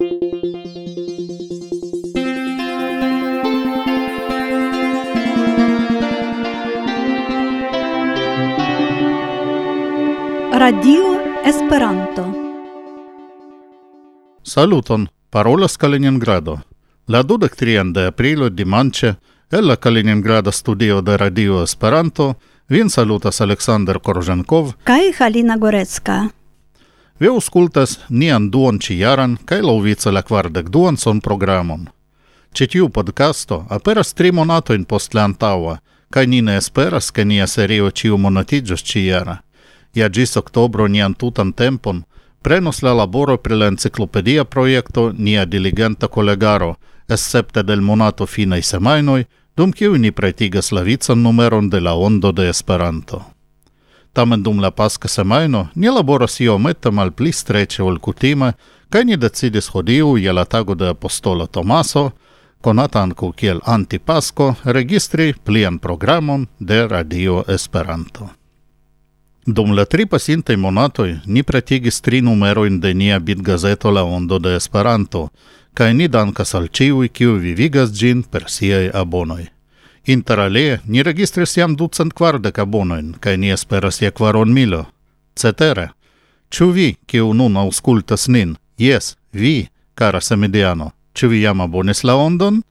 Radio Esperanto. Saluton, parolas Kaliningrado. La 23 de aprilo dimanche, el la Kaliningrada studio de Radio Esperanto, vin salutas Aleksandr Korženkov Kai Halina Gorecka. Vi auscultas nian duon ciaran cae lovice la quardec duon son programon. Citiu podcasto aperas tri monatoin post le antaua, cae ni ne esperas che nia serio ciu monatigios ciara. Ia gis octobro nian tutan tempon prenos la laboro pri la enciclopedia proiecto nia diligenta collegaro, escepte del monato finai semainoi, dum kiu ni pretigas la vican numeron de la ondo de Esperanto. Tamen dum la pasca semaino, ni laboras io metta mal pli strece ol kutime kaj ni decidis hodiu je la tago de apostolo Tomaso, konata ankaŭ kiel Antipasko, registri plian programon de Radio Esperanto. Dum la tri pasintei monatoj ni pretigis tri numeroin de nia bitgazeto La Ondo de Esperanto, kaj ni dankas al ciui kiu vivigas gin per siei abonoj. Interalie ni registris jam ducent quardec abonoin, kaj ni esperas je quaron milo. Cetere, ciu vi, kiu nun auscultas nin, Yes, vi, cara Semidiano, ciu vi jam abonis la ondon?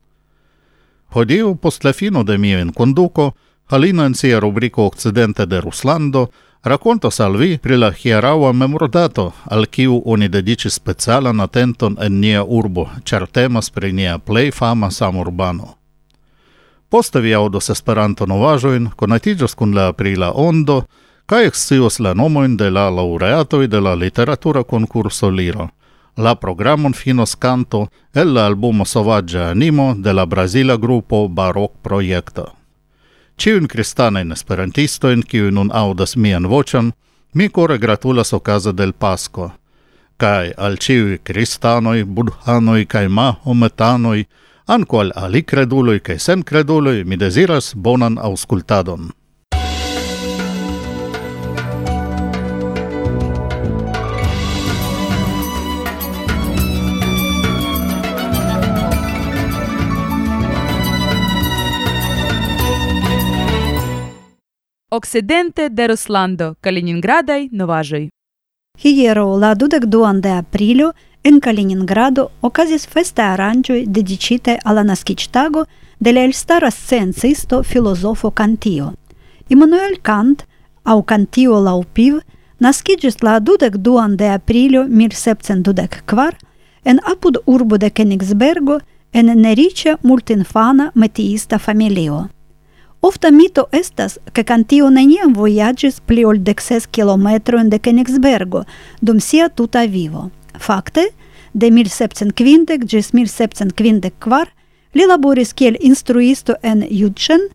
Hodiu, post la fino de mia conduco, Halina in sia rubrico Occidente de Ruslando rakontos al vi pri la hieraŭa memordato, al kiu oni dediĉis specialan atenton en nia urbo, char temas pri nia plei fama samurbano. Poste vi audos Esperanto novajoin, conatigas kun la aprila ondo, kaj excios la nomoin de la laureatoi de la literatura concurso Liro. La programon finos canto el la albumo Sovaggia Animo de la brasila grupo Baroc Proiecta. Ciun cristanein esperantistoin, kiu nun audas mian vocian, mi core gratulas ocasa del Pasco. Kai al ciui cristanoi, budhanoi, kai mahometanoi, anco al ali creduloi, kai sen creduloi, mi desiras bonan auscultadon. Occidente de Ruslando, Kaliningradaj novaĵoj. Hiero la dudek duan de aprilo en Kaliningrado okazis festa aranĝoj dediĉite al la naskiĝtago de la elstara sciencisto filozofo Kantio. Immanuel Kant aŭ Kantio Laupiv naskiĝis la dudek duan de aprilo 1724 en apud urbo de Kenigsbergo en neriĉa multinfana metiista familio. Ofta mito estas, ke Kantio neniam vojaĝis pli ol dekses kilometrojn de Kenigsbergo dum sia tuta vivo. Fakte, de 1750 ĝis 1754 li laboris kiel instruisto en Judĉen,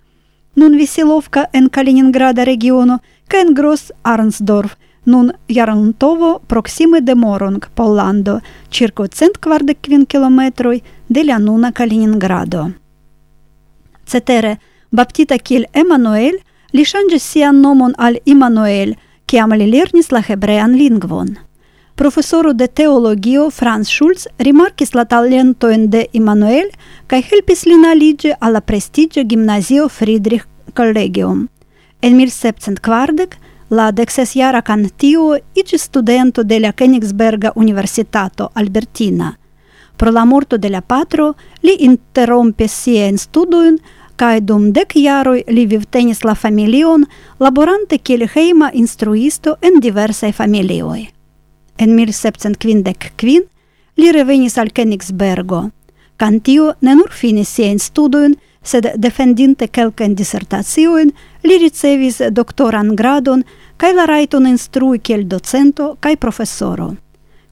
nun Visilovka en Kaliningrada regiono kaj en Gros Arnsdorf, nun Jarlantovo proksime de Morong, Pollando, ĉirkaŭ 145 kvardek kilometroj de la nuna Kaliningrado. Cetere, baptita kiel Emanuel, li ŝanĝis sian nomon al Immanuel, kiam li lernis la hebrean lingvon profesoro de teologio Franz Schulz rimarkis la talentojn de Immanuel kaj helpis lin aliĝi al la prestiĝa gimnazio Friedrich Collegium. En 1740 la deksesjara kantio iĝis studento de la Königsberga Universitato Albertina. Pro la morto de la patro li interrompis siajn studojn kai dum dek jaroj li vivtenis la familion, laborante kiel heima instruisto en diversaj familioj en 1755 li revenis al Königsbergo. Cantio ne nur finis siajn studojn, sed defendinte kelkajn disertaciojn, li ricevis doktoran gradon kaj la rajton instrui kiel docento kaj profesoro.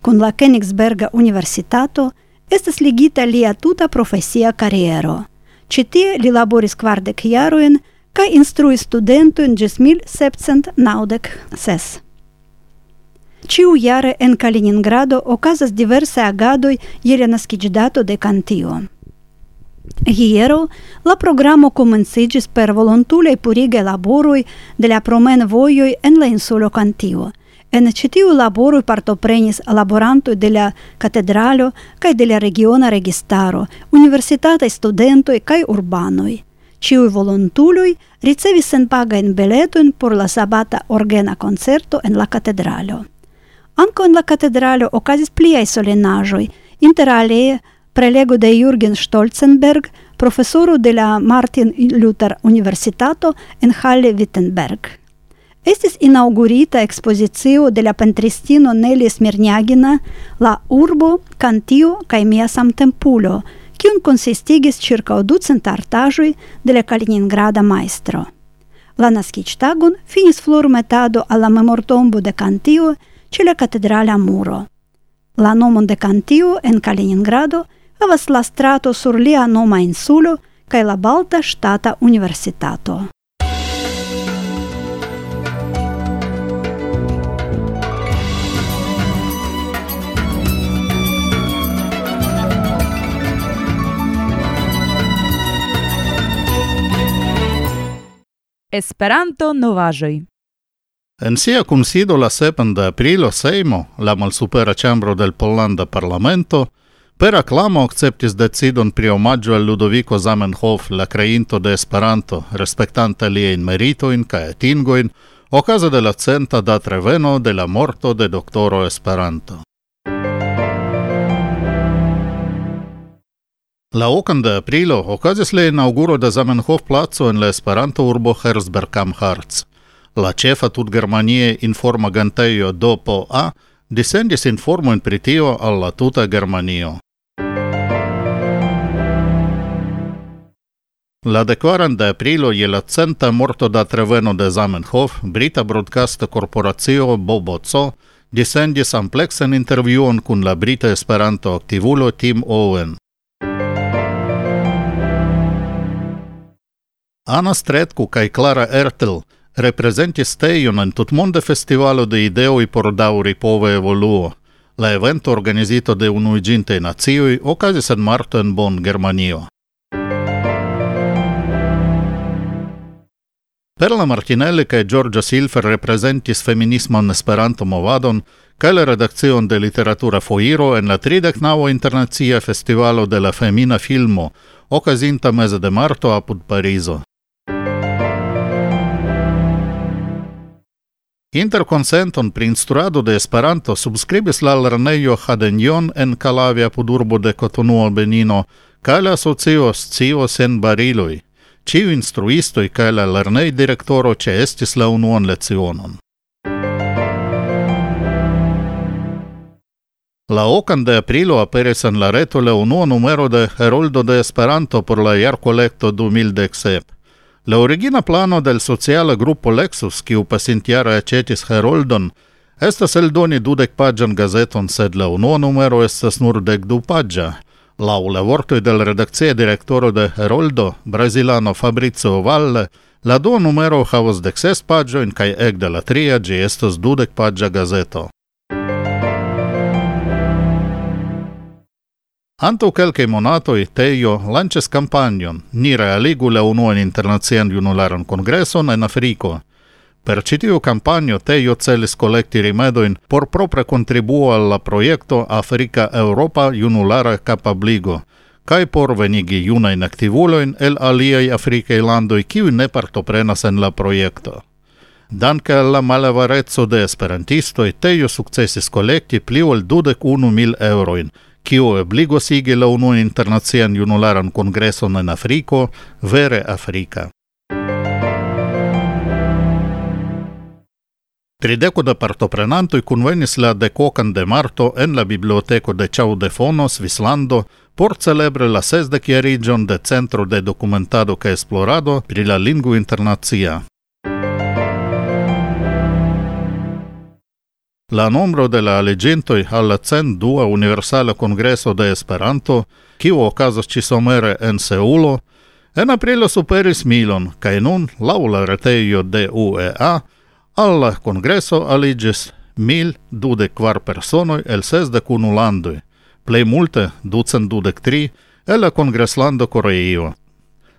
Kun la Königsberga Universitato estas ligita lia tuta profesia kariero. Citie li laboris quardec jarojn kaj instruis studentojn gis 1796. Ciu jare en Kaliningrado okazas diverse agadoj je la naskiĝdato de Kantio. Hiero la programo komenciĝis per volontulaj purige laboroj de la promen promenvojoj en la insulo Kantio. En ĉi tiu laboro partoprenis laborantoj de la katedralo kaj de la regiona registaro, universitataj studentoj kaj urbanoj. Ĉiuj volontuloj ricevis in biletojn por la sabata orgena concerto en la katedralo. Anco in la katedralo okazis pliaj inter alee prelego de Jürgen Stolzenberg, profesoro de la Martin Luther Universitato en Halle-Wittenberg. Estis inaugurita ekspozicio de la pentristino Nelly Smirniagina La urbo, kantio kaj mia samtempulo, cium consistigis circa ĉirkaŭ ducent artajui de la Kaliningrada maestro. La naskiĝtagon finis flormetado al la memortombo de Kantio – че la catedrala muro. La nomon de cantio en Kaliningrado havas la strato sur lia noma insulo cae la Balta Stata Universitato. Esperanto novaĵoj. En sia consido la 7 de aprilo Seimo, la malsupera cembro del Pollanda Parlamento, per acclamo acceptis decidon pri omaggio al Ludovico Zamenhof, la creinto de Esperanto, respectanta lien meritoin ca atingoin, ocasa de la centa dat reveno de la morto de doctoro Esperanto. La ocan de aprilo ocasis le inauguro de Zamenhof placo en la Esperanto urbo Herzberg am Harz la cefa tut-germanie informa gantejo dopo A, disendis informo in pritio alla tuta Germanio. La deklaran de aprilo je la centa morto da treveno de Zamenhof, brita broadcast corporatio Boboco, disendis amplexen intervjuon kun la brita Esperanto aktivulo Tim Owen. Ana Stretku kaj Klara Ertel – representis teion en tutmonde festivalo de ideoi por dauri pove evoluo. La evento organizito de unuiginte nazioi ocasis en marto en Bonn, Germanio. Perla Martinelli kaj Giorgia Silfer reprezentis feminisman Esperanto movadon kaj la redakcion de literatura foiro en la 39 internacia festivalo de la femina filmo, okazinta meze de marto apud Parizo. Interkonsenton pri instruado de Esperanto subskribis la lernejo Hadenjon en Kalavia podurbo de Cotonou Benino kaj la asocio Scio sen bariloj. Ĉiu instruistoj kaj la lernejdirektoro ĉeestis la unuan lecionon. La ocan de aprilo aperis en la reto la unua numero de Heroldo de Esperanto por la jarkolekto 2017. La origina plano del Sociala Gruppo Lexus che o pacientiara acetis Heroldon estas eldoni dudek paĝan gazeton, sed la unua numero estas nur dekdu paĝa. Laŭ la vortoj de la redakcia direktoro de Heroldo, brazilano Fabrizio Valle, la dua numero havas dek ses paĝojn kaj ekde la tria ĝi estas dudek paĝa gazeto. Anto quelcae monatoi Teio lances campanion ni realigu la unuan internazian junularan congresson en Africo. Per citiu campagno Teio celis collecti rimedoin por propre contribuo alla proiecto Africa Europa junulara capabligo, cae por venigi junain activuloin el aliei Africae landoi kiu ne partoprenas en la proiecto. Danke alla malavarezzo de esperantistoi, Teio successis collecti pli ol 21.000 euroin – kiu obligos igi la unu internacian junularan kongreson en Afriko, vere Afrika. Trideco da partoprenantoj convenis la decocan de marto en la biblioteco de Ciao de Fono, Svislando, por celebre la sesdekjariĝon de Centro de Documentado kaj Esplorado pri la lingua internazia. La nombro de la legentoi alla cent dua universala congreso de Esperanto, kiu okazas ci somere en Seulo, en aprilo superis milon, cae nun, lau la reteio de UEA, alla congreso aligis mil dudec quar personoi el sesdec unu landoi, plei multe ducent dudec tri el la kongreslando Coreio.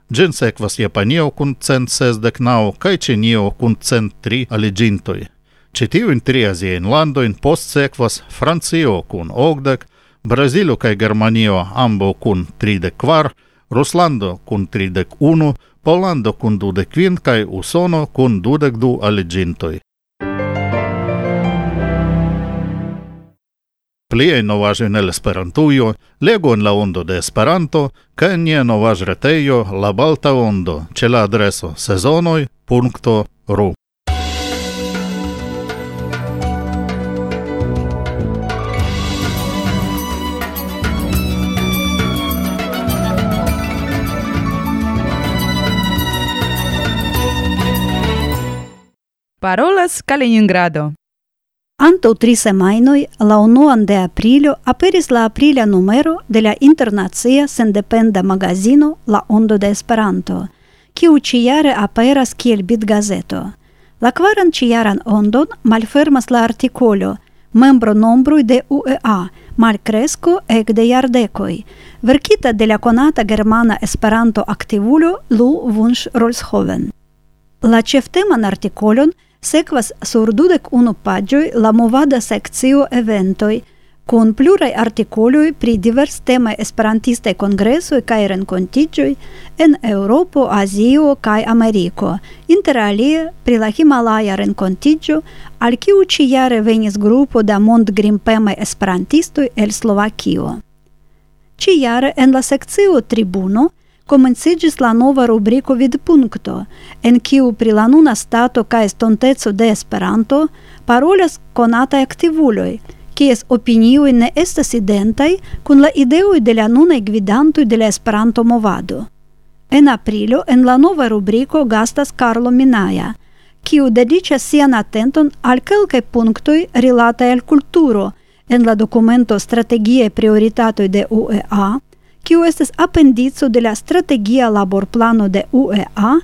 Gin sequas Japanio cun cent sesdec nau, cae Cinio cun cent tri aligintoi. Citiu in triasie in lando in postsekvas Francio kun ogdek, Brazilo kai Germanio ambo kun 34, Ruslando kun 31, Polando kun 25 kai Usono kun 22 aligintoj. Plie novaĵoj en Esperantujo, legu en la ondo de Esperanto kaj en nia novaĵretejo La Balta Ondo ĉe la adreso sezonoj.ru. Parolas Kaliningrado. Anto tri semainoi, la unuan de aprilio, aperis la aprilia numero de la internazia sendependa magazino La Ondo de Esperanto, kiu ciare aperas kiel газето. gazeto. La quaran ciaran ondon malfermas la articolo membro nombrui de UEA, malcresco ec de iardecoi, verkita de la conata germana esperanto activulo Lu Wunsch Rolshoven. La cefteman articolon Sekvas sur dudek unu paĝoj la movada sekcio eventoj kun pluraj artikoloj pri divers temaj esperantistaj kongresoj kaj renkontiĝoj en Eŭropo, Azio kaj Ameriko, interalie pri la Himalaja renkontiĝo, al kiu ĉi-jare venis grupo da mondgrimpemaj esperantistoj el Slovakio. Ĉi-jare en la sekcio Tribuno comencigis la nova rubrico Vidpunkto, en kiu pri la nuna stato ca estontezo de Esperanto parolas konataj activuloi, kies opinioj ne estas identaj kun la ideoi de la nunaj gvidantui de la Esperanto-movado. En aprilo en la nova rubrico gastas Carlo Minaja, kiu dediĉas sian atenton al kelkaj punktoj rilataj al kulturo en la dokumento Strategie prioritatoi de UEA, kiu estas apendico de la strategia laborplano de UEA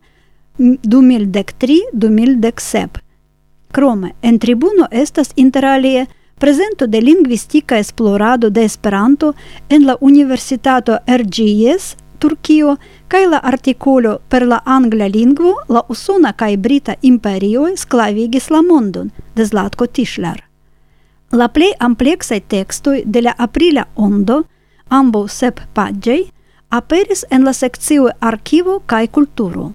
2013-2017. Krome, en tribuno estas interalie prezento de lingvistika esplorado de Esperanto en la Universitato RGS Turkio kaj la artikolo per la angla lingvo la usona kaj brita imperioj sklavigis la mondon de Zlatko Tischler. La plej ampleksaj tekstoj de la aprila ondo – ambo sep pagei, aperis en la sekcio Arkivo kaj Kulturo.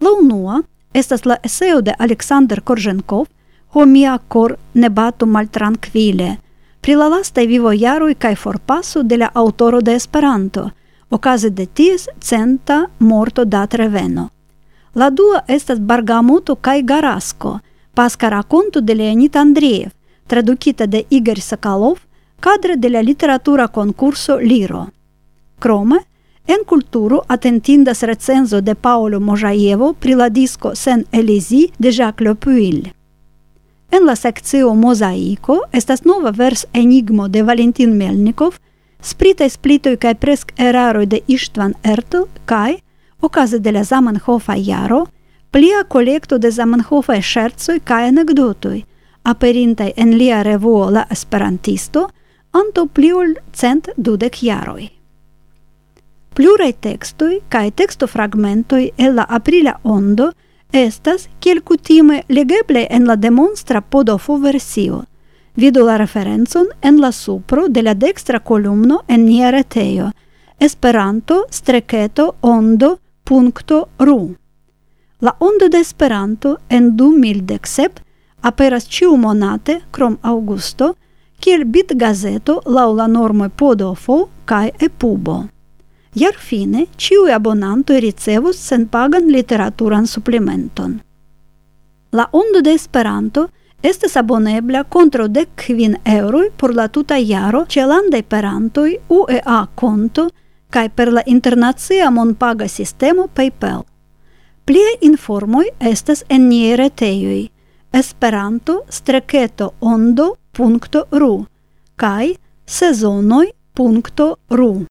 La unua estas la eseo de Alexander Korzenkov, Homia cor ne batu maltrankvile pri la lasta vivo jaroi kaj forpaso de la aŭtoro de Esperanto, okaze de ties centa morto dat reveno. La dua estas Bargamuto kaj Garasko, pasca rakonto de Leonid Andreev, tradukita de Igor Sokolov cadre de la literatura concurso Liro. Crome, en culturo attentindas recenzo de Paolo Mojaevo pri la disco Sen Elisi de Jacques Le Puil. En la seccio Mosaico estas nova vers enigmo de Valentin Melnikov, sprita splitoi cae presc eraroi de Istvan Ertl, cae, ocase de la Zamenhofa iaro, plia colecto de Zamenhofa scherzoi cae anecdotoi, aperintai en lia revuo La Esperantisto, anto pliul cent cent dudek jaroj. textui cae texto fragmentoi el la aprila ondo estas kiel kutime legeble en la demonstra podofo versio. Vidu la referencon en la supro de la dextra kolumno en nia retejo esperanto streketo ondo punto ru. La ondo de Esperanto en 2017 aperas ĉiu monate krom augusto, kiel bitgazeto laŭ la normoj Podofo kaj Epubo. Jarfine ĉiuj ricevus sen senpagan literaturan suplementon. La Ondo de Esperanto estas abonebla kontraŭ dec quin euroi por la tuta jaro ĉe landaj perantoj UEA konto kaj per la internacia monpaga sistemo PayPal. Plie informoj estas en nie reteioi. esperanto-ondo.ru kaj sezonoj.ru.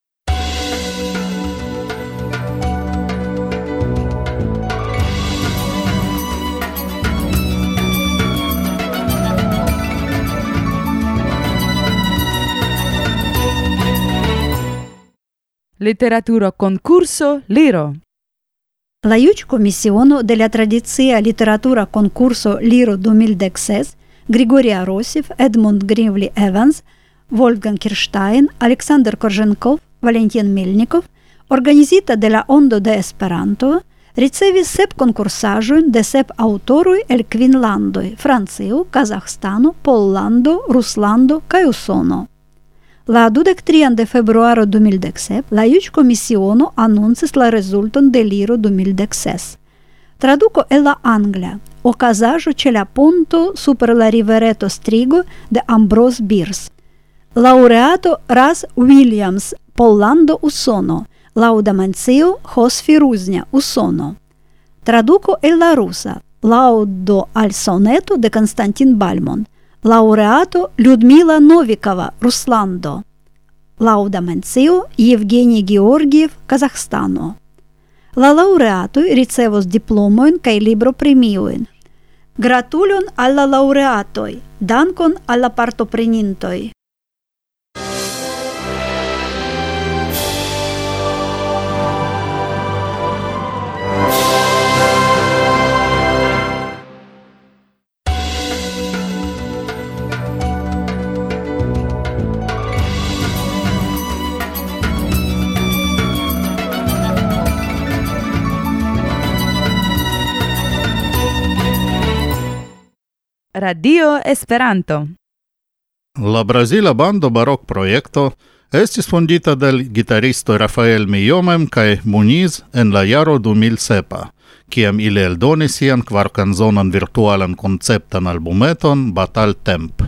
Literaturo concurso Liro. Laiuci Comisionul de la Tradiția Literatura Concurso Liro 2000 Григорий Аросев, Эдмунд Гривли Эванс, Вольфган Кирштайн, Александр Корженков, Валентин Мельников, Organizita de la Ondo de Esperanto, ricevis sep konkursaĵojn de sep aŭtoroj el kvin landoj: Francio, Kazahstano, Pollando, Ruslando kaj Usono. La 23 de februaro 2017, la Iuc Comisiono annuncis la rezulton de Liro 2016. Traduco el la Anglia, ocasajo ce la punto super la rivereto Strigo de Ambrose Bierce. Laureato Ras Williams, Pollando Usono, lauda mencio Jos firuznia usono. Traduco el la rusa, laudo al soneto de Constantin Balmont, лауреату Людмила Новикова Русландо, Лауда Менцио Евгений Георгиев Казахстану. La laureatui ricevos diplomoin kaj libroprimioin. Gratulon al la laureatoj, dankon al la partoprenintoj. Radio Esperanto. La Brazila bando Barok Projekto estis fondita del gitaristo Rafael Miomem kaj Muniz en la jaro 2007, kiam ili eldonis sian kvarkanzonan virtualan konceptan albumeton Batal Temp.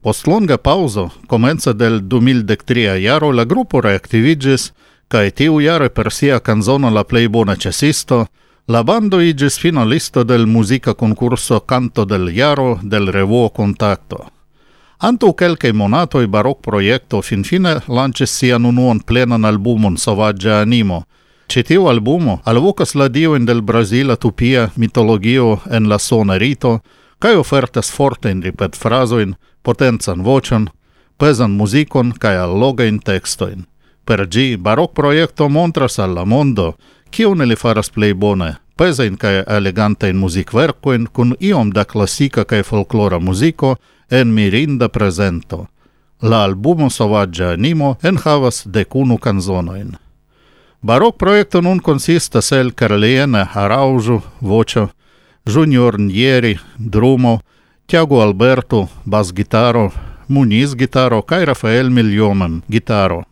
Post longa pauzo, komence del 2013 jaro la grupo reaktiviĝis kaj tiu jare per sia kanzono la plej bona ĉasisto – La bando igis finalisto del musica concurso Canto del Iaro del Revuo Contacto. Anto quelcae monatoi baroc proiecto finfine lances sian unuon plenan albumon Sovaggia Animo. Citiu albumo alvocas la dioin del Brasila tupia mitologio en la sona rito, cae ofertas fortein ripet frasoin, potenzan vocion, pesan musicon cae allogain textoin. Per gi baroc proiecto montras alla mondo – kion ili faras plej bone, pezajn kaj elegantajn muzikverkojn kun iom da klasika kaj folklora muziko en mirinda prezento. La albumo Sovaggia animo enhavas dekunu kanzonojn. Barok projekto nun konsistas el Karlejena Haraŭzo, voce, Junior Nieri, drumo, Tiago Alberto, bas-gitaro, Muniz gitaro kaj Rafael Miljomen gitaro.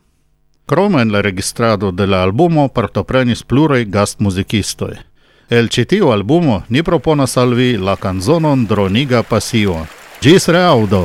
Krome en la registrado de la albumo partoprenis pluraj gastmuzikistoj. El ĉi tiu albumo ni proponas al vi la kanzonon Droniga Pasio. Ĝis reaŭdo!